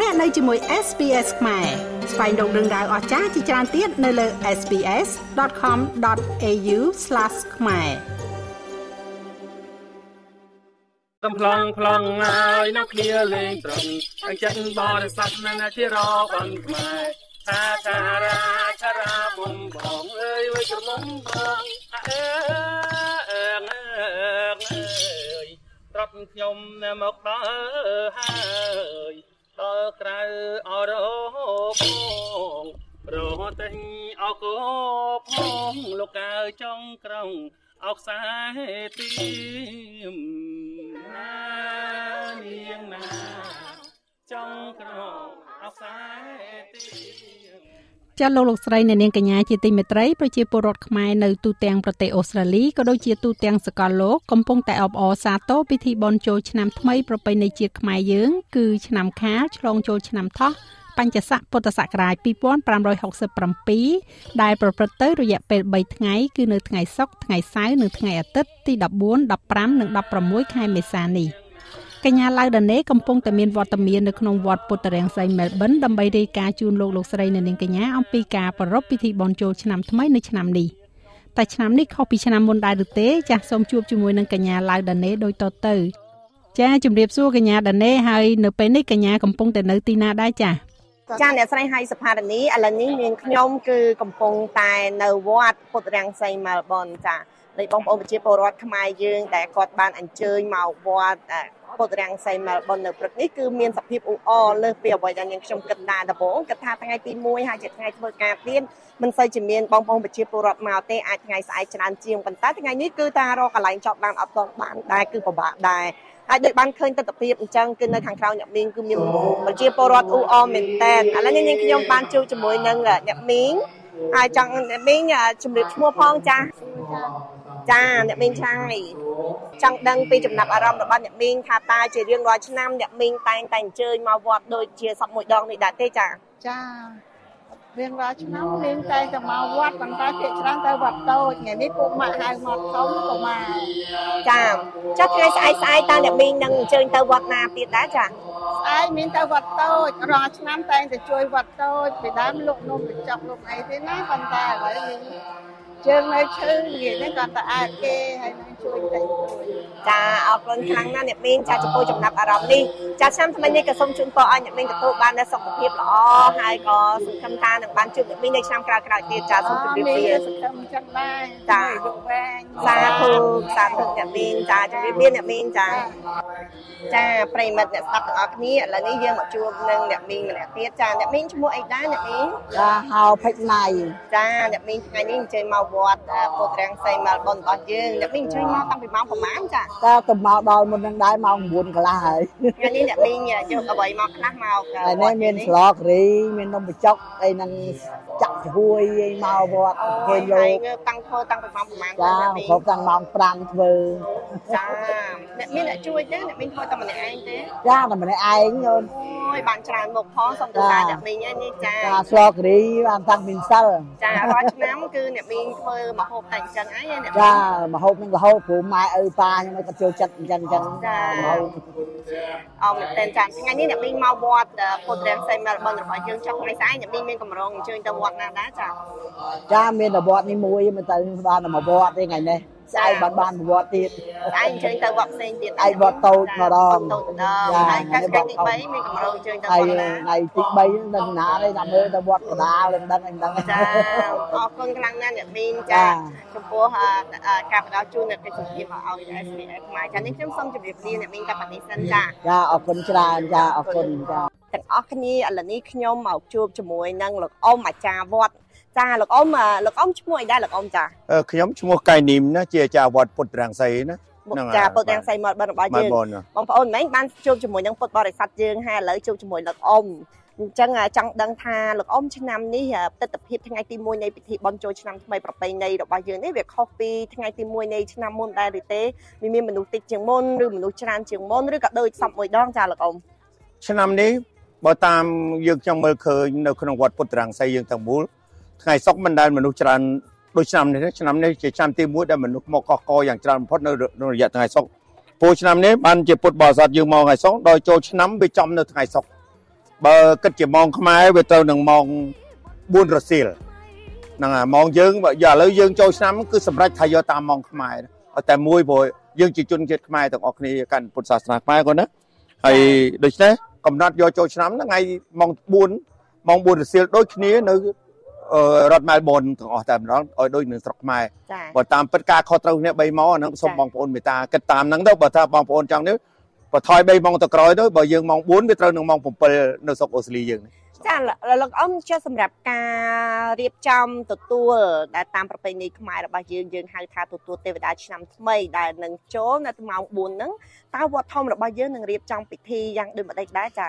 លោកអ្នកនៅជាមួយ SPS ខ្មែរស្វែងរកដឹងដៅអស្ចារ្យជាច្រើនទៀតនៅលើ SPS.com.au/ ខ្មែរកំ plong plong ហើយនៅគ្នាលេងត្រង់អញ្ចឹងបរិស័ទណាជារកអនខ្មែរថាតារាចារាមុំបងអើយវៃក្រមុំបងអើអើអើយត្រាប់ខ្ញុំមកដល់ហើយ ដល់ក្រៅអរបងរត់តែអកោផងលោកកើចង់ក្រងអោខ្សែទៀមណានាងណាចង់ក្រងអោខ្សែទៀម ចាលោកលោកស្រីអ្នកនាងកញ្ញាជាទីមេត្រីប្រជាពលរដ្ឋខ្មែរនៅទូទាំងប្រទេសអូស្ត្រាលីក៏ដូចជាទូទាំងសកលលោកកំពុងតែអបអរសាទរពិធីបុណ្យចូលឆ្នាំថ្មីប្រពៃណីជាតិខ្មែរយើងគឺឆ្នាំខាលឆ្លងចូលឆ្នាំថោះបញ្ញស័កពុទ្ធសករាជ2567ដែលប្រព្រឹត្តទៅរយៈពេល3ថ្ងៃគឺនៅថ្ងៃសុក្រថ្ងៃសៅរ៍និងថ្ងៃអាទិត្យទី14 15និង16ខែមេសានេះ។ កញ្ញាឡៅដាណេកំពុងតែមានវត្តមាននៅក្នុងវត្តពុទ្ធរាំងសីមែលប៊នដើម្បីរាយការណ៍ជូនលោកលោកស្រីនៅនាងកញ្ញាអំពីការប្រារព្ធពិធីបុណ្យចូលឆ្នាំថ្មីនៅឆ្នាំនេះតែឆ្នាំនេះខុសពីឆ្នាំមុនដែរឬទេចាសសូមជួបជាមួយនឹងកញ្ញាឡៅដាណេដូចតទៅចាជម្រាបសួរកញ្ញាដាណេហើយនៅពេលនេះកញ្ញាកំពុងតែនៅទីណាដែរចា៎ចាអ្នកស្រីហៃសផារនីឥឡូវនេះមានខ្ញុំគឺកំពុងតែនៅវត្តពុទ្ធរាំងសីមែលប៊នចានៃបងប្អូនប្រជាពលរដ្ឋខ្មែរយើងដែលគាត់បានអញ្ជើញមកវត្ត ពុទ្ធរាំងសីមែលប៊ននៅព្រឹកនេះគឺមានសភាពអ៊ូអរលើសពីអ្វីដែលនាងខ្ញុំគិតដែរដំបូងគិតថាថ្ងៃទី1ហើយជាថ្ងៃធ្វើការទៀតមិនសូវជាមានបងប្អូនប្រជាពលរដ្ឋមកទេអាចថ្ងៃស្អែកច្រើនជាងប៉ុន្តែថ្ងៃនេះគឺតារកកន្លែងចប់បានអត់ទាន់បានដែរគឺពិបាកដែរហើយដូចបានឃើញទស្សនវិជ្ជាអញ្ចឹងគឺនៅខាងក្រៅអ្នកមីងគឺមានប្រជាពលរដ្ឋអ៊ូអរមែនតែនឥឡូវនេះនាងខ្ញុំបានជួបជាមួយនឹងអ្នកមីងហើយចង់អ្នកមីងជំរាបឈ្មោះផងចាចា អ្នកមីងឆាយចង់ដឹងពីចំណាប់អារម្មណ៍របស់អ្នកមីងថាតើជារៀងរាល់ឆ្នាំអ្នកមីងតែងតែអញ្ជើញមកវត្តដូចជាសពមួយដងនេះដែរទេចាចារៀងរាល់ឆ្នាំមីងតែងតែមកវត្តប៉ុន្តែភាគច្រើនទៅវត្តតូចថ្ងៃនេះពួកម៉ាក់ហៅមកធំក៏មកចាចុះថ្ងៃស្អែកស្អែកតើអ្នកមីងនឹងអញ្ជើញទៅវត្តណាទៀតដែរចាស្អែកមានទៅវត្តតូចរាល់ឆ្នាំតែងតែជួយវត្តតូចពីដើមលោកនំកញ្ចប់លោកអីទេណាប៉ុន្តែឥឡូវមីង ជើងនៅឈឺនិយាយនេះគាត់ទៅអើគេហើយនឹងជួយតិចចាអរគុណខ្លាំងណាស់អ្នកមីងចាចំពោះចំណាប់អារម្មណ៍នេះចាឆ្នាំថ្មីនេះក៏សូមជូនពរឲ្យអ្នកមីងទទួលបាននូវសុខភាពល្អហើយក៏សង្ឃឹមថានឹងបានជួបអ្នកមីងនៅឆ្នាំក្រោយៗទៀតចាសូមជម្រាបលាសង្ឃឹមចឹងដែរចាលោកវែងសាធុសាធុអ្នកមីងចាជម្រាបលាអ្នកមីងចា ចាប្រិមិត្តអ្នកស្ដាប់ទាំងអស់គ្នាឥឡូវនេះយើងមកជួបនឹងអ្នកមីងម្នាក់ទៀតចាអ្នកមីងឈ្មោះអីដែរអ្នកមីងចាហៅភិចណៃចាអ្នកមីងថ្ងៃនេះអញ្ជើញមកវត្តពុទ្ធរាំងសីមែលប៊នរបស់យើងអ្នកមីងអញ្ជើញមកតាំងពីម៉ោងប្រហែលចាតើទៅមកដល់មុននឹងដែរម៉ោង9កន្លះហើយថ្ងៃនេះអ្នកមីងយកអ្វីមកខ្លះមកហើយនេះមានស្លករីមាននំបញ្ចុកអីនឹងចាក់ហួយអីមកវត្តឃើញលោកតាំងធ្វើតាំងពីម៉ោងប្រហែលចាគ្រប់តាំងម៉ោង5ធ្វើចាអ្នកមានអ្នកជួយទេអ្នកមីងធ្វើតែម្នាក់ឯងទេចាតែម្នាក់ឯងអូនអូយបានច្រើនមុខផងសូមទោសអ្នកមីងនេះចាចាស្លករីបានតាំងពីសិលចារាល់ឆ្នាំគឺអ្នកមីងធ្វើម្ហូបតែអញ្ចឹងហើយអ្នកចាម្ហូបនឹងរហូតព្រោះម៉ែឪប៉ាខ្ញុំក៏ចូលចិត្តអញ្ចឹងអញ្ចឹងចាអរមែនតើចាថ្ងៃនេះអ្នកមីងមកវត្តពុទ្ធរាំងសីមែលប៊នរបស់យើងចុះថ្ងៃស្អែកអ្នកមីងមានកម្រងអញ្ជើញទៅវត្តណាដែរចាចាមានតែវត្តនេះមួយមិនទៅបានតែមកវត្តទេថ្ងៃនេះ ស្អែកបានបានវត្តទៀតស្អែកអញ្ជើញទៅវត្តផ្សេងទៀតឯវត្តតូចម្ដងតូចម្ដងហើយកាលថ្ងៃទី3មានកម្រងអញ្ជើញទៅវត្តណាថ្ងៃទី3នឹងណាទេតាមមើលទៅវត្តកដាលនឹងដឹងអីដឹងចាអរគុណខ្លាំងណាស់អ្នកមីងចាចំពោះការផ្ដល់ជូននៅកិច្ចសម្ភារឲ្យ SPS ខ្មែរចានេះខ្ញុំសូមជម្រាបលាអ្នកមីងតែប៉ុណ្្នេះសិនចាចាអរគុណច្រើនចាអរគុណចាទាំងអស់គ្នាឥឡូវនេះខ្ញុំមកជួបជាមួយនឹងលោកអ៊ំអាចារ្យវត្ត ចាលោកអ៊ំលោកអ៊ំឈ្មោះអីដែរលោកអ៊ំចាខ្ញុំឈ្មោះកៃនីមណាជាអាចារ្យវត្តពុទ្ធរាំងសីណាហ្នឹងចាពុទ្ធរាំងសីមកបិណ្ឌរបស់យើងបងប្អូនមិនបានជួបជាមួយនឹងពុទ្ធបរិស័ទយើងហើយឥឡូវជួបជាមួយលោកអ៊ំអញ្ចឹងចង់ដឹងថាលោកអ៊ំឆ្នាំនេះទស្សនវិជ្ជាថ្ងៃទី1នៃពិធីបុណ្យចូលឆ្នាំថ្មីប្រពៃណីរបស់យើងនេះវាខុសពីថ្ងៃទី1នៃឆ្នាំមុនដែរឬទេវាមានមនុស្សតិចជាងមុនឬមនុស្សច្រើនជាងមុនឬក៏ដូចសពមួយដងចាលោកអ៊ំឆ្នាំនេះបើតាមយើងខ្ញុំមើលឃើញនៅក្នុងវត្តពុទ្ធរាំងសីយើងទាំងមូល ថ្ងៃសុកមិនដែលមនុស្សច្រើនដូចឆ្នាំនេះឆ្នាំនេះជាឆ្នាំទី1ដែលមនុស្សមកកកកយ៉ាងច្រើនបំផុតនៅរយៈថ្ងៃសុកពូឆ្នាំនេះបានជាពុទ្ធបរិស័ទយើងមកថ្ងៃសុកដល់ចូលឆ្នាំវាចំនៅថ្ងៃសុកបើគិតជាម៉ោងខ្មែរវាត្រូវនឹងម៉ោង4រសៀលហ្នឹងហើយម៉ោងយើងបើឥឡូវយើងចូលឆ្នាំគឺសម្រាប់ថាយកតាមម៉ោងខ្មែរឲ្យតែមួយព្រោះយើងជាជនជាតិខ្មែរទាំងអស់គ្នាកាន់ពុទ្ធសាសនាខ្មែរគាត់ណាហើយដូច្នេះកំណត់យកចូលឆ្នាំថ្ងៃម៉ោង4ម៉ោង4រសៀលដូចគ្នានៅ រដ្ឋមែលប៊នទាំងអស់តែម្ដងឲ្យដូចនៅស្រុកខ្មែរបើតាមពិតការខុសត្រូវគ្នា3ម៉ោងអាហ្នឹងសូមបងប្អូនមេត្តាគិតតាមហ្នឹងទៅបើថាបងប្អូនចង់នេះបើថយ3ម៉ោងទៅក្រោយទៅបើយើងម៉ោង4វាត្រូវនឹងម៉ោង7នៅស្រុកអូស្ត្រាលីយើងចាលោកអ៊ំចុះសម្រាប់ការរៀបចំទទួលដែលតាមប្រពៃណីខ្មែររបស់យើងយើងហៅថាទទួលទេវតាឆ្នាំថ្មីដែលនឹងចូលនៅម៉ោង4ហ្នឹងតើវត្តធំរបស់យើងនឹងរៀបចំពិធីយ៉ាងដូចម្ដេចដែរចា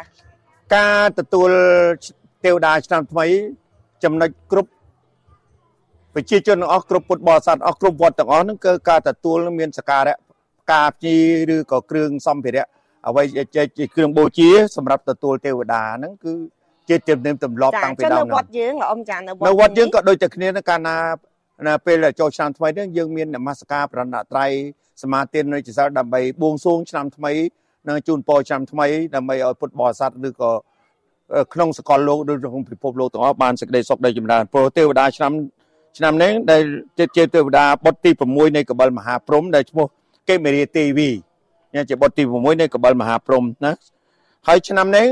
ការទទួលទេវតាឆ្នាំថ្មី ចំណុចគ្រប់ប្រជាជនទាំងអស់គ្រប់ពុទ្ធបរិស័ទអស់គ្រប់វត្តទាំងអស់ហ្នឹងគឺការទទួលមានសក្ការៈការភ្ញីឬក៏គ្រឿងសម្ភារៈអ្វីជាគ្រឿងបូជាសម្រាប់ទទួលទេវតាហ្នឹងគឺជាជំនាញទម្លាប់តាំងពីដើមនៅវត្តយើងលោកអ៊ំចានៅវត្តនៅវត្តយើងក៏ដូចតែគ្នាកាលណាណាពេលចូលឆ្នាំថ្មីនេះយើងមាននមស្ការប្រណត្រ័យសមាទាននៅជាសិលដើម្បីបួងសួងឆ្នាំថ្មីនិងជូនពរឆ្នាំថ្មីដើម្បីឲ្យពុទ្ធបរិស័ទឬក៏ ក្នុងសកលលោកឬក្នុងពិភពលោកទាំងអស់បានសេចក្តីសុខដីចម្រើនព្រោះទេវតាឆ្នាំឆ្នាំនេះដែលជាទេវតាបុត្រទី6នៃកបិលមហាព្រំដែលឈ្មោះកេមេរាទេវីជាបុត្រទី6នៃកបិលមហាព្រំណាហើយឆ្នាំនេះ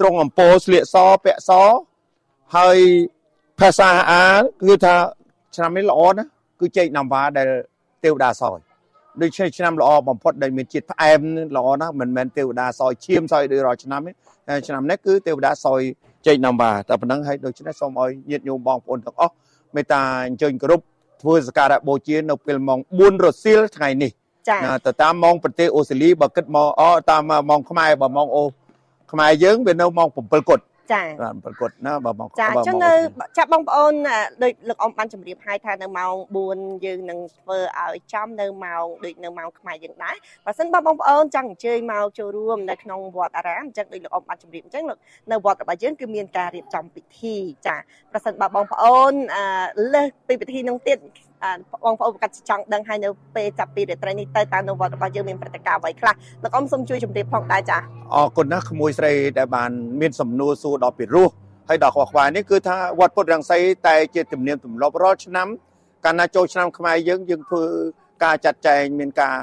ត្រង់អំពោស្លៀកសពាក់សហើយភាសាអាគឺថាឆ្នាំនេះល្អណាស់គឺចេកណាំវ៉ាដែលទេវតាសយ ដូចជាឆ្នាំល្អបំផុតដែលមានជាតិផ្អែមល្អណាស់មិនមែនទេវតាសយឈាមសយដូចរាល់ឆ្នាំទេឆ្នាំនេះគឺទេវតាសយចេកណាំវ៉ាតែប៉ុណ្្នឹងហើយដូច្នេះសូមឲ្យញាតិញោមបងប្អូនទាំងអស់មេត្តាអញ្ជើញគោរពធ្វើសក្ការៈបូជានៅពេលម៉ោង4រសៀលថ្ងៃនេះចា៎ទៅតាមម៉ោងប្រទេសអូស្ត្រាលីបើគិតមកអតាមម៉ោងខ្មែរបើម៉ោងអូខ្មែរយើងវានៅម៉ោង7គត់ ចាបាទប្រកួតណាបើមកចាអញ្ចឹងនៅចាបងប្អូនដូចលោកអ៊ំបានជម្រាបឲ្យថានៅម៉ោង4យើងនឹងធ្វើឲ្យចំនៅម៉ោងដូចនៅម៉ោងខ្មែរយើងដែរបើសិនបើបងប្អូនចង់អញ្ជើញមកចូលរួមនៅក្នុងវត្តអារាមអញ្ចឹងដូចលោកអ៊ំបានជម្រាបអញ្ចឹងនៅវត្តរបស់យើងគឺមានការរៀបចំពិធី ចាប្រសិនបើបងប្អូនលើសពីពិធីនោះទៀតបងប្អូនប្រកាសចង់ដឹងហើយនៅពេលចាប់ពីរាត្រីនេះទៅតើនៅវត្តរបស់យើងមានព្រឹត្តិការណ៍អ្វីខ្លះលោកអ៊ំសូមជួយជម្រាបផងដែរចាអរគុណណាស់ក្មួយស្រីដែលបានមានសំណួរសួរដល់ពីរោះហើយដល់ខ្វះខ្វាយនេះគឺថាវត្តពុទ្ធរង្សីតែជាទំនៀមទម្លាប់រាល់ឆ្នាំកាលណាចូលឆ្នាំខ្មែរយើងយើងធ្វើការចាត់ចែងមានការ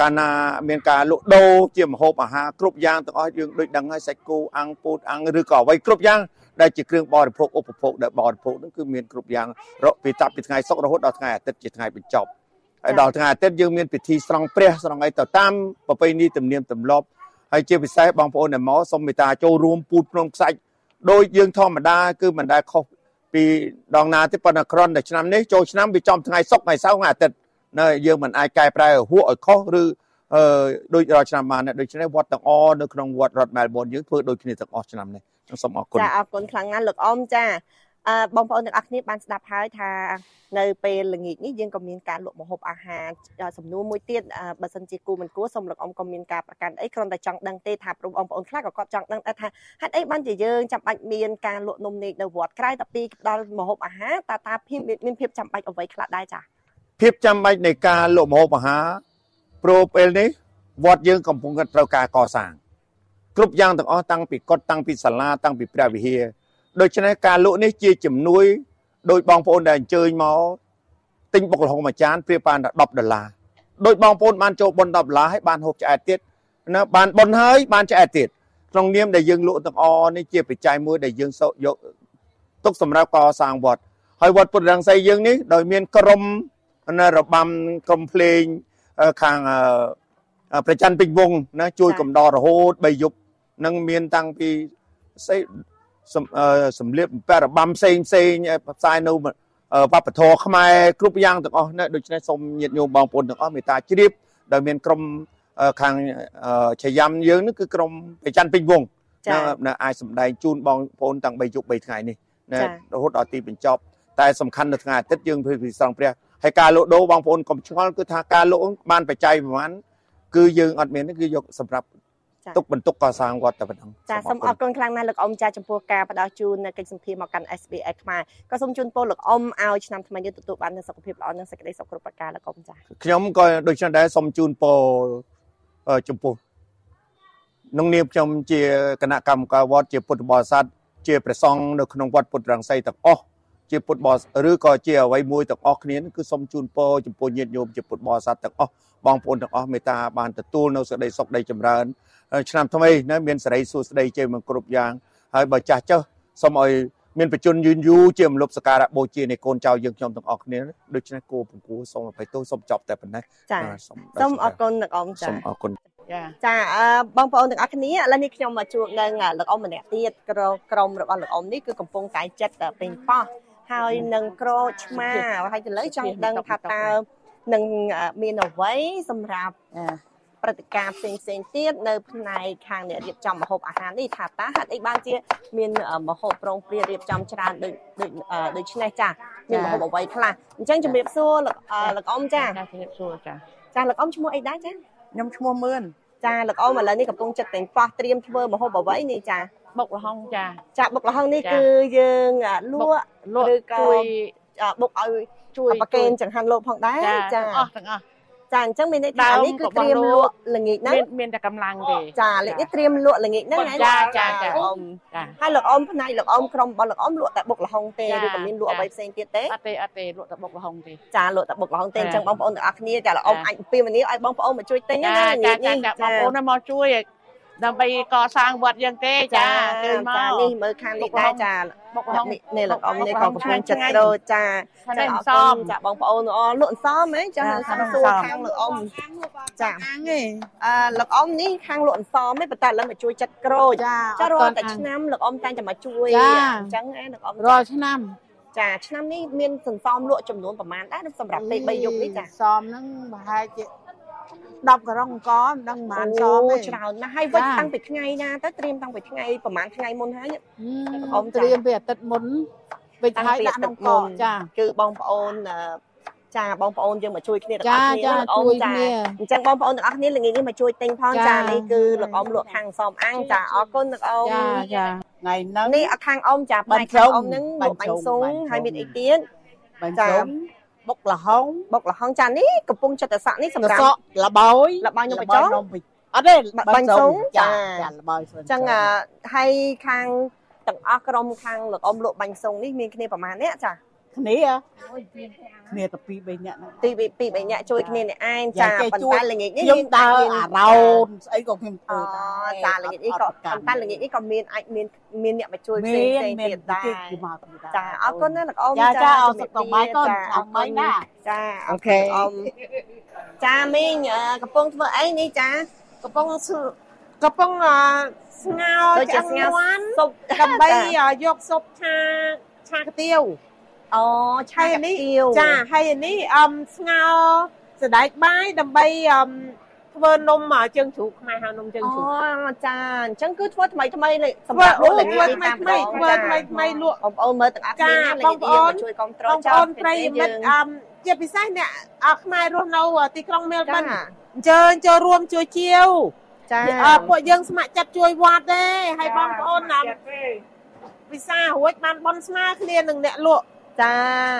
កាលណាមានការលក់ដូរជាម្ហូបអាហារគ្រប់យ៉ាងទាំងអស់យើងដូចដឹងហើយសាច់គោអាំងពោតអាំងឬក៏អ្វីគ្រប់យ៉ាង ដែលជាគ្រឿងបរិភោគឧបភោគដែលបរិភោគនឹងគឺមានគ្រប់យ៉ាងពីតាប់ពីថ្ងៃសុក្ររហូតដល់ថ្ងៃអាទិត្យជាថ្ងៃបញ្ចប់ហើយដល់ថ្ងៃអាទិត្យយើងមានពិធីស្រង់ព្រះស្រង់អីទៅតាមប្រពៃណីទំនៀមទម្លាប់ហើយជាពិសេសបងប្អូនដែលមកសូមមេត្តាចូលរួមពូតភ្នំខ្សាច់ដោយយើងធម្មតាគឺមិនដែលខុសពីដងណាទេប៉ុន្តែក្រនតែឆ្នាំនេះចូលឆ្នាំវាចំថ្ងៃសុក្រថ្ងៃសៅរ៍ថ្ងៃអាទិត្យនៅយើងមិនអាចកែប្រែហួសឲ្យខុសឬ អឺដូចរាល់ឆ្នាំបានដូច្នេះវត្តទាំងអនៅក្នុងវត្តរដ្ឋមែលប៊នយើងធ្វើដូចគ្នាទាំងអស់ឆ្នាំនេះសូមអរគុណចាអរគុណខ្លាំងណាស់លោកអមចាអឺបងប្អូនទាំងអស់គ្នាបានស្ដាប់ហើយថានៅពេលល្ងាចនេះយើងក៏មានការលក់ម្ហូបអាហារសំណួរមួយទៀតបើសិនជាគូមិនគួរសូមលោកអមក៏មានការប្រកាន់អីគ្រាន់តែចង់ដឹងទេថាព្រមបងប្អូនខ្លះក៏គាត់ចង់ដឹងដែរថាហេតុអីបានជាយើងចាំបាច់មានការលក់នំនេកនៅវត្តក្រៅតែពីដល់ម្ហូបអាហារតើតាភាពមានភាពចាំបាច់អ្វីខ្លះដែរចាភាពចាំបាច់នៃការលក់ម្ហូបអាហារ ព្រោះពេលនេះវត្តយើងកំពុងត្រូវការកសាងគ្រប់យ៉ាងទាំងអស់តាំងពីកុដតាំងពីសាលាតាំងពីព្រះវិហារដូច្នេះការលក់នេះជាជំនួយដោយបងប្អូនដែលអញ្ជើញមកទិញបុកល្ហុងមួយចានព្រាបបាន10ដុល្លារដោយបងប្អូនបានចូលបុណ្យ10ដុល្លារហើយបានហូបឆ្អែតទៀតណាបានបុណ្យហើយបានឆ្អែតទៀតក្នុងនាមដែលយើងលក់ទាំងអនេះជាបច្ច័យមួយដែលយើងយកទុកសម្រាប់កសាងវត្តហើយវត្តពុទ្ធរង្សីយើងនេះដោយមានក្រុមរបាំក្រុមភ្លេង ខាងប្រច័នពេញវងណាជួយកំដររហូតបីយប់នឹងមានតាំងពីស្អីសំលៀកបំពាក់របាំផ្សេងផ្សេងផ្សាយនៅវប្បធម៌ខ្មែរគ្រប់យ៉ាងទាំងអស់ណាដូច្នេះសូមញាតិញោមបងប្អូនទាំងអស់មេត្តាជ្រាបដែលមានក្រុមខាងឆាយ៉ាំយើងនេះគឺក្រុមប្រច័នពេញវងណាអាចសម្ដែងជូនបងប្អូនតាំង3យប់3ថ្ងៃនេះណារហូតដល់ទីបញ្ចប់តែសំខាន់នៅថ្ងៃអាទិត្យយើងធ្វើពិធីស្រង់ព្រះ ហើយការលក់ដូរបងប្អូនកុំឆ្ងល់គឺថាការលក់បានបច្ច័យប្រហែលគឺយើងអត់មានគឺយកសម្រាប់ទុកបន្ទុកកសាងវត្តតែប៉ុណ្ណឹងចាសូមអរគុណខ្លាំងណាស់លោកអ៊ំចាចំពោះការផ្ដល់ជូននៅកិច្ចសម្ភារមកកាន់ SBS ខ្មែរក៏សូមជូនពរលោកអ៊ំឲ្យឆ្នាំថ្មីនេះទទួលបាននូវសុខភាពល្អនិងសេចក្តីសុខគ្រប់ប្រការលោកអ៊ំចាខ្ញុំក៏ដូចនេះដែរសូមជូនពរចំពោះក្នុងនាមខ្ញុំជាគណៈកម្មការវត្តជាពុទ្ធបរិស័ទជាព្រះសង្ឃនៅក្នុងវត្តពុទ្ធរង្សីទាំងអស់ ជាពុទ្ធបរិស័ទឬក៏ជាអ្វីមួយទាំងអស់គ្នាគឺសូមជូនពរចំពោះញាតិញោមជាពុទ្ធបរិស័ទទាំងអស់បងប្អូនទាំងអស់មេត្តាបានទទួលនៅសេចក្តីសុខដីចម្រើនឆ្នាំថ្មីណាមានសេរីសួស្តីជ័យមកគ្រប់យ៉ាងហើយបើចាស់ចុះសូមឲ្យមានបច្ចុប្បន្នយឺនយូរជាមលុបសក្ការៈបូជានៃកូនចៅយើងខ្ញុំទាំងអស់គ្នាដូច្នេះគោពង្គួរសូមអភ័យទោសសូមចប់តែប៉ុណ្ណេះចាសូមអរគុណលោកអ៊ំចាសូមអរគុណចាចាបងប្អូនទាំងអស់គ្នាឥឡូវនេះខ្ញុំមកជួបនឹងលោកអ៊ំម្នាក់ទៀតក្រុមរបស់លោកអ៊ំនេះគឺកំពុងតែចិត្តពេញប៉ោះ ហើយនឹងក្រឆ្មាហើយទៅលើចង់ដឹងថាតើនឹងមានអ្វីសម្រាប់ព្រឹត្តិការណ៍ផ្សេងផ្សេងទៀតនៅផ្នែកខាងអ្នករៀបចំម្ហូបអាហារនេះថាតើហេតុអីបានជា មានម្ហូបប្រងព្រារៀបចំច្រើនដូចដូចដូចឆ្នេះចាមានម្ហូបអ្វីខ្លះអញ្ចឹងជំរាបសួរលោកលោកអ៊ំចាចាជំរាបសួរចាចាលោកអ៊ំឈ្មោះអីដែរចាខ្ញុំឈ្មោះមឿនចាលោកអ៊ំឥឡូវនេះកំពុងចិត្តតែប៉ោះត្រៀមធ្វើម្ហូបអ្វីនេះចា បុកលហុងចាចាបុកលហុងនេះគឺយើងលក់លក់ឬក៏ជួយបុកឲ្យជួយប្រកេនចង្ហាន់លោកផងដែរចាចាទាំងអស់ទាំងអស់ចាអញ្ចឹងមានន័យថាដើមនេះគឺរបស់ត្រៀមលោកលក់ល្ងាចហ្នឹងមានមានតែកម្លាំងទេចាលេខនេះត្រៀមលក់ល្ងាចហ្នឹងចាចាចាអ៊ំចាហើយលោកអ៊ំផ្នែកលោកអ៊ំក្រុមរបស់លោកអ៊ំលក់តែបុកលហុងទេចាឬក៏មានលក់អ្វីផ្សេងទៀតទេអត់ទេអត់ទេលក់តែបុកលហុងទេចាលក់តែបុកលហុងទេអញ្ចឹងចាបងប្អូនទាំងអស់គ្នាចាលោកអ៊ំចាអាចអំពាវនាវឲ្យបងប្អូនមកជួយទិញចាណាចាល្ងាចចានេះចាបងប្អូនមកជួយ ដើម្បីកសាងវត្តយើងទេចាគឺមកចានេះមើលខាងនេះដែរចាបុកលហុងនេះនេះលោកអ៊ំនេះបុក៏កកំល្ហុពុងងចិត្តឆ្ងាញ់ក្រូចចាខាងនេះអរសគុមណចាបងប្អូនអលក់អន្សមហ៎ចាចាខាងខាងសួរអន្សមខាងលោកអ៊ំចាអាំងទេអឺលោកអ៊ំនេះខាងលក់អន្សមទេប៉ុន្តែឥឡូវមកជួយចិត្តក្រូចចាចារាល់អត់ទាតែន់អាំងឆ្នាំលោកអ៊ំតែងតែមកជួយចាអញ្ចឹងឯងលោកអ៊ំរាល់ឆ្នាំចាឆ្នាំនេះមានសន្សំលក់ចំនួនប្រមាណដែរសម្រាប់ពេល3យប់នេះចាសមហ្នឹងប្រហែលជា 10ករងអង្គមិនដឹងប៉ុន្មានសមអូទេច្រើនណាស់ហើយវិចចាតាំងពីថ្ងៃណាទៅត្រៀមតាំងពីថ្ងៃប្រហែលថ្ងៃមុនហើយអ៊ំត្រៀមពីអាទិត្យមុនវិចហើយដាក់ក្នុងកកចាគឺបងប្អូនអឺចាបងប្អូនយើងមកជួយគ្នាទាំងចាអស់គ្នាចាលោកអ៊ំជួយចាគ្នាអញ្ចឹងបងប្អូនទាំងអស់គ្នាល្ងាចនេះមកជួយទិញផងចាចានេះគឺលោកអ៊ំលក់ខាងសំអាំងចាអរគុណលោកអ៊ំចាចាថ្ងៃហ្នឹងនេះអត់ខាងអ៊ំចាបាផ្នែញ់កខាងជុំអ៊ំហ្នឹងលក់បាញ់ស៊ុងបាញ់ជុំហើយមានអីទៀតបាញ់ចាជុំ បុកលហុងបុកលហុងចានេះកំពុងចិត្តស័កនេះសសម្រាប់សក់លបោយលបាយនំបញ្ចុកនំបញ្អត់ទេបាញ់ស៊ុងចាចាចាលបោយស៊ុងអញ្ចឹងអឺហើយខាងទាំងអស់ក្រុមខាងលោកអ៊ំលក់បាញ់ស៊ុងនេះមានគ្នាប្រហែលអ្នកចា គ្នាគ្នាតែពីរបីនាក់ហ្នឹងទីពីពី3នាក់ជួយគ្នានេះឯងចាចាគេប៉ុន្ជួយតែល្ងាចនេះខ្ញុំដើរមានអារោនស្អីក៏ខ្ញុំអូធ្វើដែរចាល្ងាចនេះក៏អត់ប្រប៉ុន្តែល្ងាចនេះក៏មានអាចមានមានអ្នកមកជួយផ្សេមាងនផ្សេងមានទៀតដែរគេមកទៀតដែរចាអរគុណណាលោកអ៊ំចាចាអរជំរាសុខសប្បាយកូនចាអរគុណណាចាអអូរខេគុណអ៊ំចាមីងអឺកំពុងធ្វើអីនេះចាកំពុងស្កំពុងអស្ងោរដូចជាឆ្អឹងស្ងាត់មាន់សុបដើម្បីយកស៊ុបឆាឆាកាទៀវ អូឆាហើយកានេះទៀវចាហើយអានេះអមស្ងោរសណ្ដែកបាយដើម្បីអមធ្វើនំជើងជ្រូកខ្មែរហៅនំជើងអូជ្រូកចាអញ្ចឹងគឺធ្វើថ្មីថ្មីលេសម្ធ្វើរាប់អូលក់ធ្វើល្ងាចថ្មីនេះថ្មីតាមធ្វើថ្មីថ្មីលក់បងប្អូនមើលទាំងអស់គ្នាណាចាល្ងាចបងប្អូននេះជួយគ្រប់គ្របងងប្អូនប្រិយមិត្តអមជាពិសេសអ្នកអខ្មែររស់នៅទីក្រុងមែលប៊ចានអញ្ជើញចូលរួមជួយជាវចាអឺពួកយើងស្ម័គ្រចិត្តជួយវត្តទេហើយបងប្អូនណាវិសារួចបានបនស្មាគ្នានឹងអ្នកលក់ ចា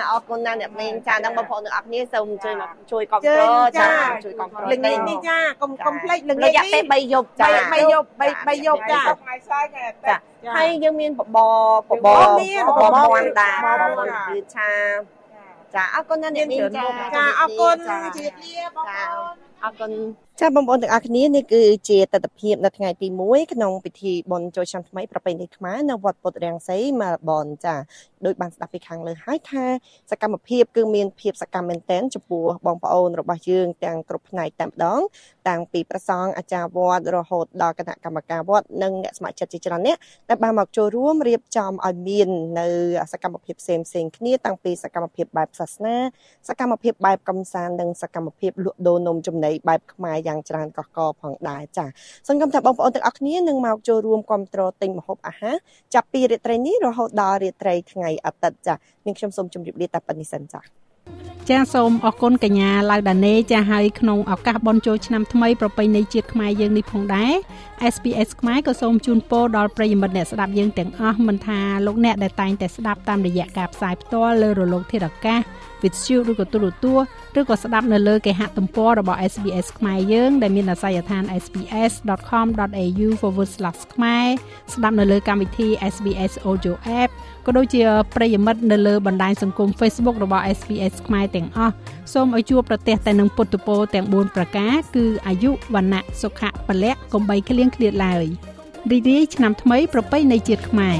អរគុណណាស់អ្នកមីងចាដល់បងប្អូនទាំងអស់គ្នាសូមជួយមកជួយគ្រប់ជើគ្រញងចាចាជួយគ្រប់គ្រងល្ងាចនេះចាកុំកុំភ្លេចល្រងាចយៈនេះពេល3យប់ចាបីបីយប់បីបីយប់ចាចាហើយយើងមានបបរបបអូរមានបបបបរមន់ដែរបបបបររគឺឆាចាអរគុណណាស់អ្នកមីងចាចាអរគុណចាជម្រាបលាបងប្អូន អរគុណចាបងប្អូនទាំងអស់គ្នានេះគឺជាទស្សនវិជ្ជានៅថ្ងៃទី1ក្នុងពិធីបុណ្យចូលឆ្នាំថ្មីប្រពៃណីខ្មែរនៅវត្តពុទ្ធរាំងសីមែលប៊នចាដោយបានស្ដាប់ពីខាងលើហើយថាសកម្មភាពគឺមានភាពសកម្មមែនទែនចំពោះបងប្អូនរបស់យើងទាំងគ្រប់ផ្នែកតែម្ដងតាំងពីប្រសង់អាចារ្យវត្តរហូតដល់គណៈកម្មការវត្តនិងអ្នកស្ម័គ្រចិត្តជាច្រើនអ្នកដែលបានមកចូលរួមរៀបចំឲ្យមាននៅសកម្មភាពផ្សេងផ្សេងៗគ្នាតាំងពីសកម្មភាពបែបសាសនាសកម្មភាពបែបកំសាន្តនិងសកម្មភាពលក់ដូរនំចំណីបែបខ្មែរយ៉ាងច្រើនកកកផងដែរចា៎សង្ឃឹមថាបងប្អូនទាំងអស់គ្នានឹងមកចូលរួមគ្រប់គ្រងទិញម្ហូបអាហារចាប់ពីរាត្រីនេះរហូតដល់រាត្រីថ្ងៃអាទិត្យចា៎នាងខ្ញុំសូមជម្រាបលាតែប៉ុណ្្នេះសិនចា៎ចាសូមអរគុណកញ្ញាឡៅដាណេចាហើយក្នុងឱកាសបុណ្យចូលឆ្នាំថ្មីប្រពៃណីជាតិខ្មែរយើងនេះផងដែរ SPS ខ្មែរក៏សូមជូនពរដល់ប្រិយមិត្តអ្នកស្ដាប់យើងទាំងអស់មិនថាលោកអ្នកដែលតែងតែស្ដាប់តាមរយៈការផ្សាយផ្ទាល់លើរលកធាតុអាកាស Vitshu ឬក៏ទូរទស្សន៍ឬក៏ស្ដាប់នៅលើគេហទំព័ររបស់ SBS ខ្មែរយើងដែលមានអាសយដ្ឋាន sbs.com.au/ ខ្មែរស្ដាប់នៅលើកម្មវិធី SBS Audio App ក៏ដូចជាប្រិយមិត្តនៅលើបណ្ដាញសង្គម Facebook របស់ SBS ខ្មែរទាំងអស់សូមឲ្យជួបប្រទះតែនឹងពុទ្ធពរទាំង4ប្រការគឺអាយុវណ្ណៈសុខៈពលៈកំបីគ្លៀងគ្លាតឡើយរីករាយឆ្នាំថ្មីប្រពៃណីជាតិខ្មែរ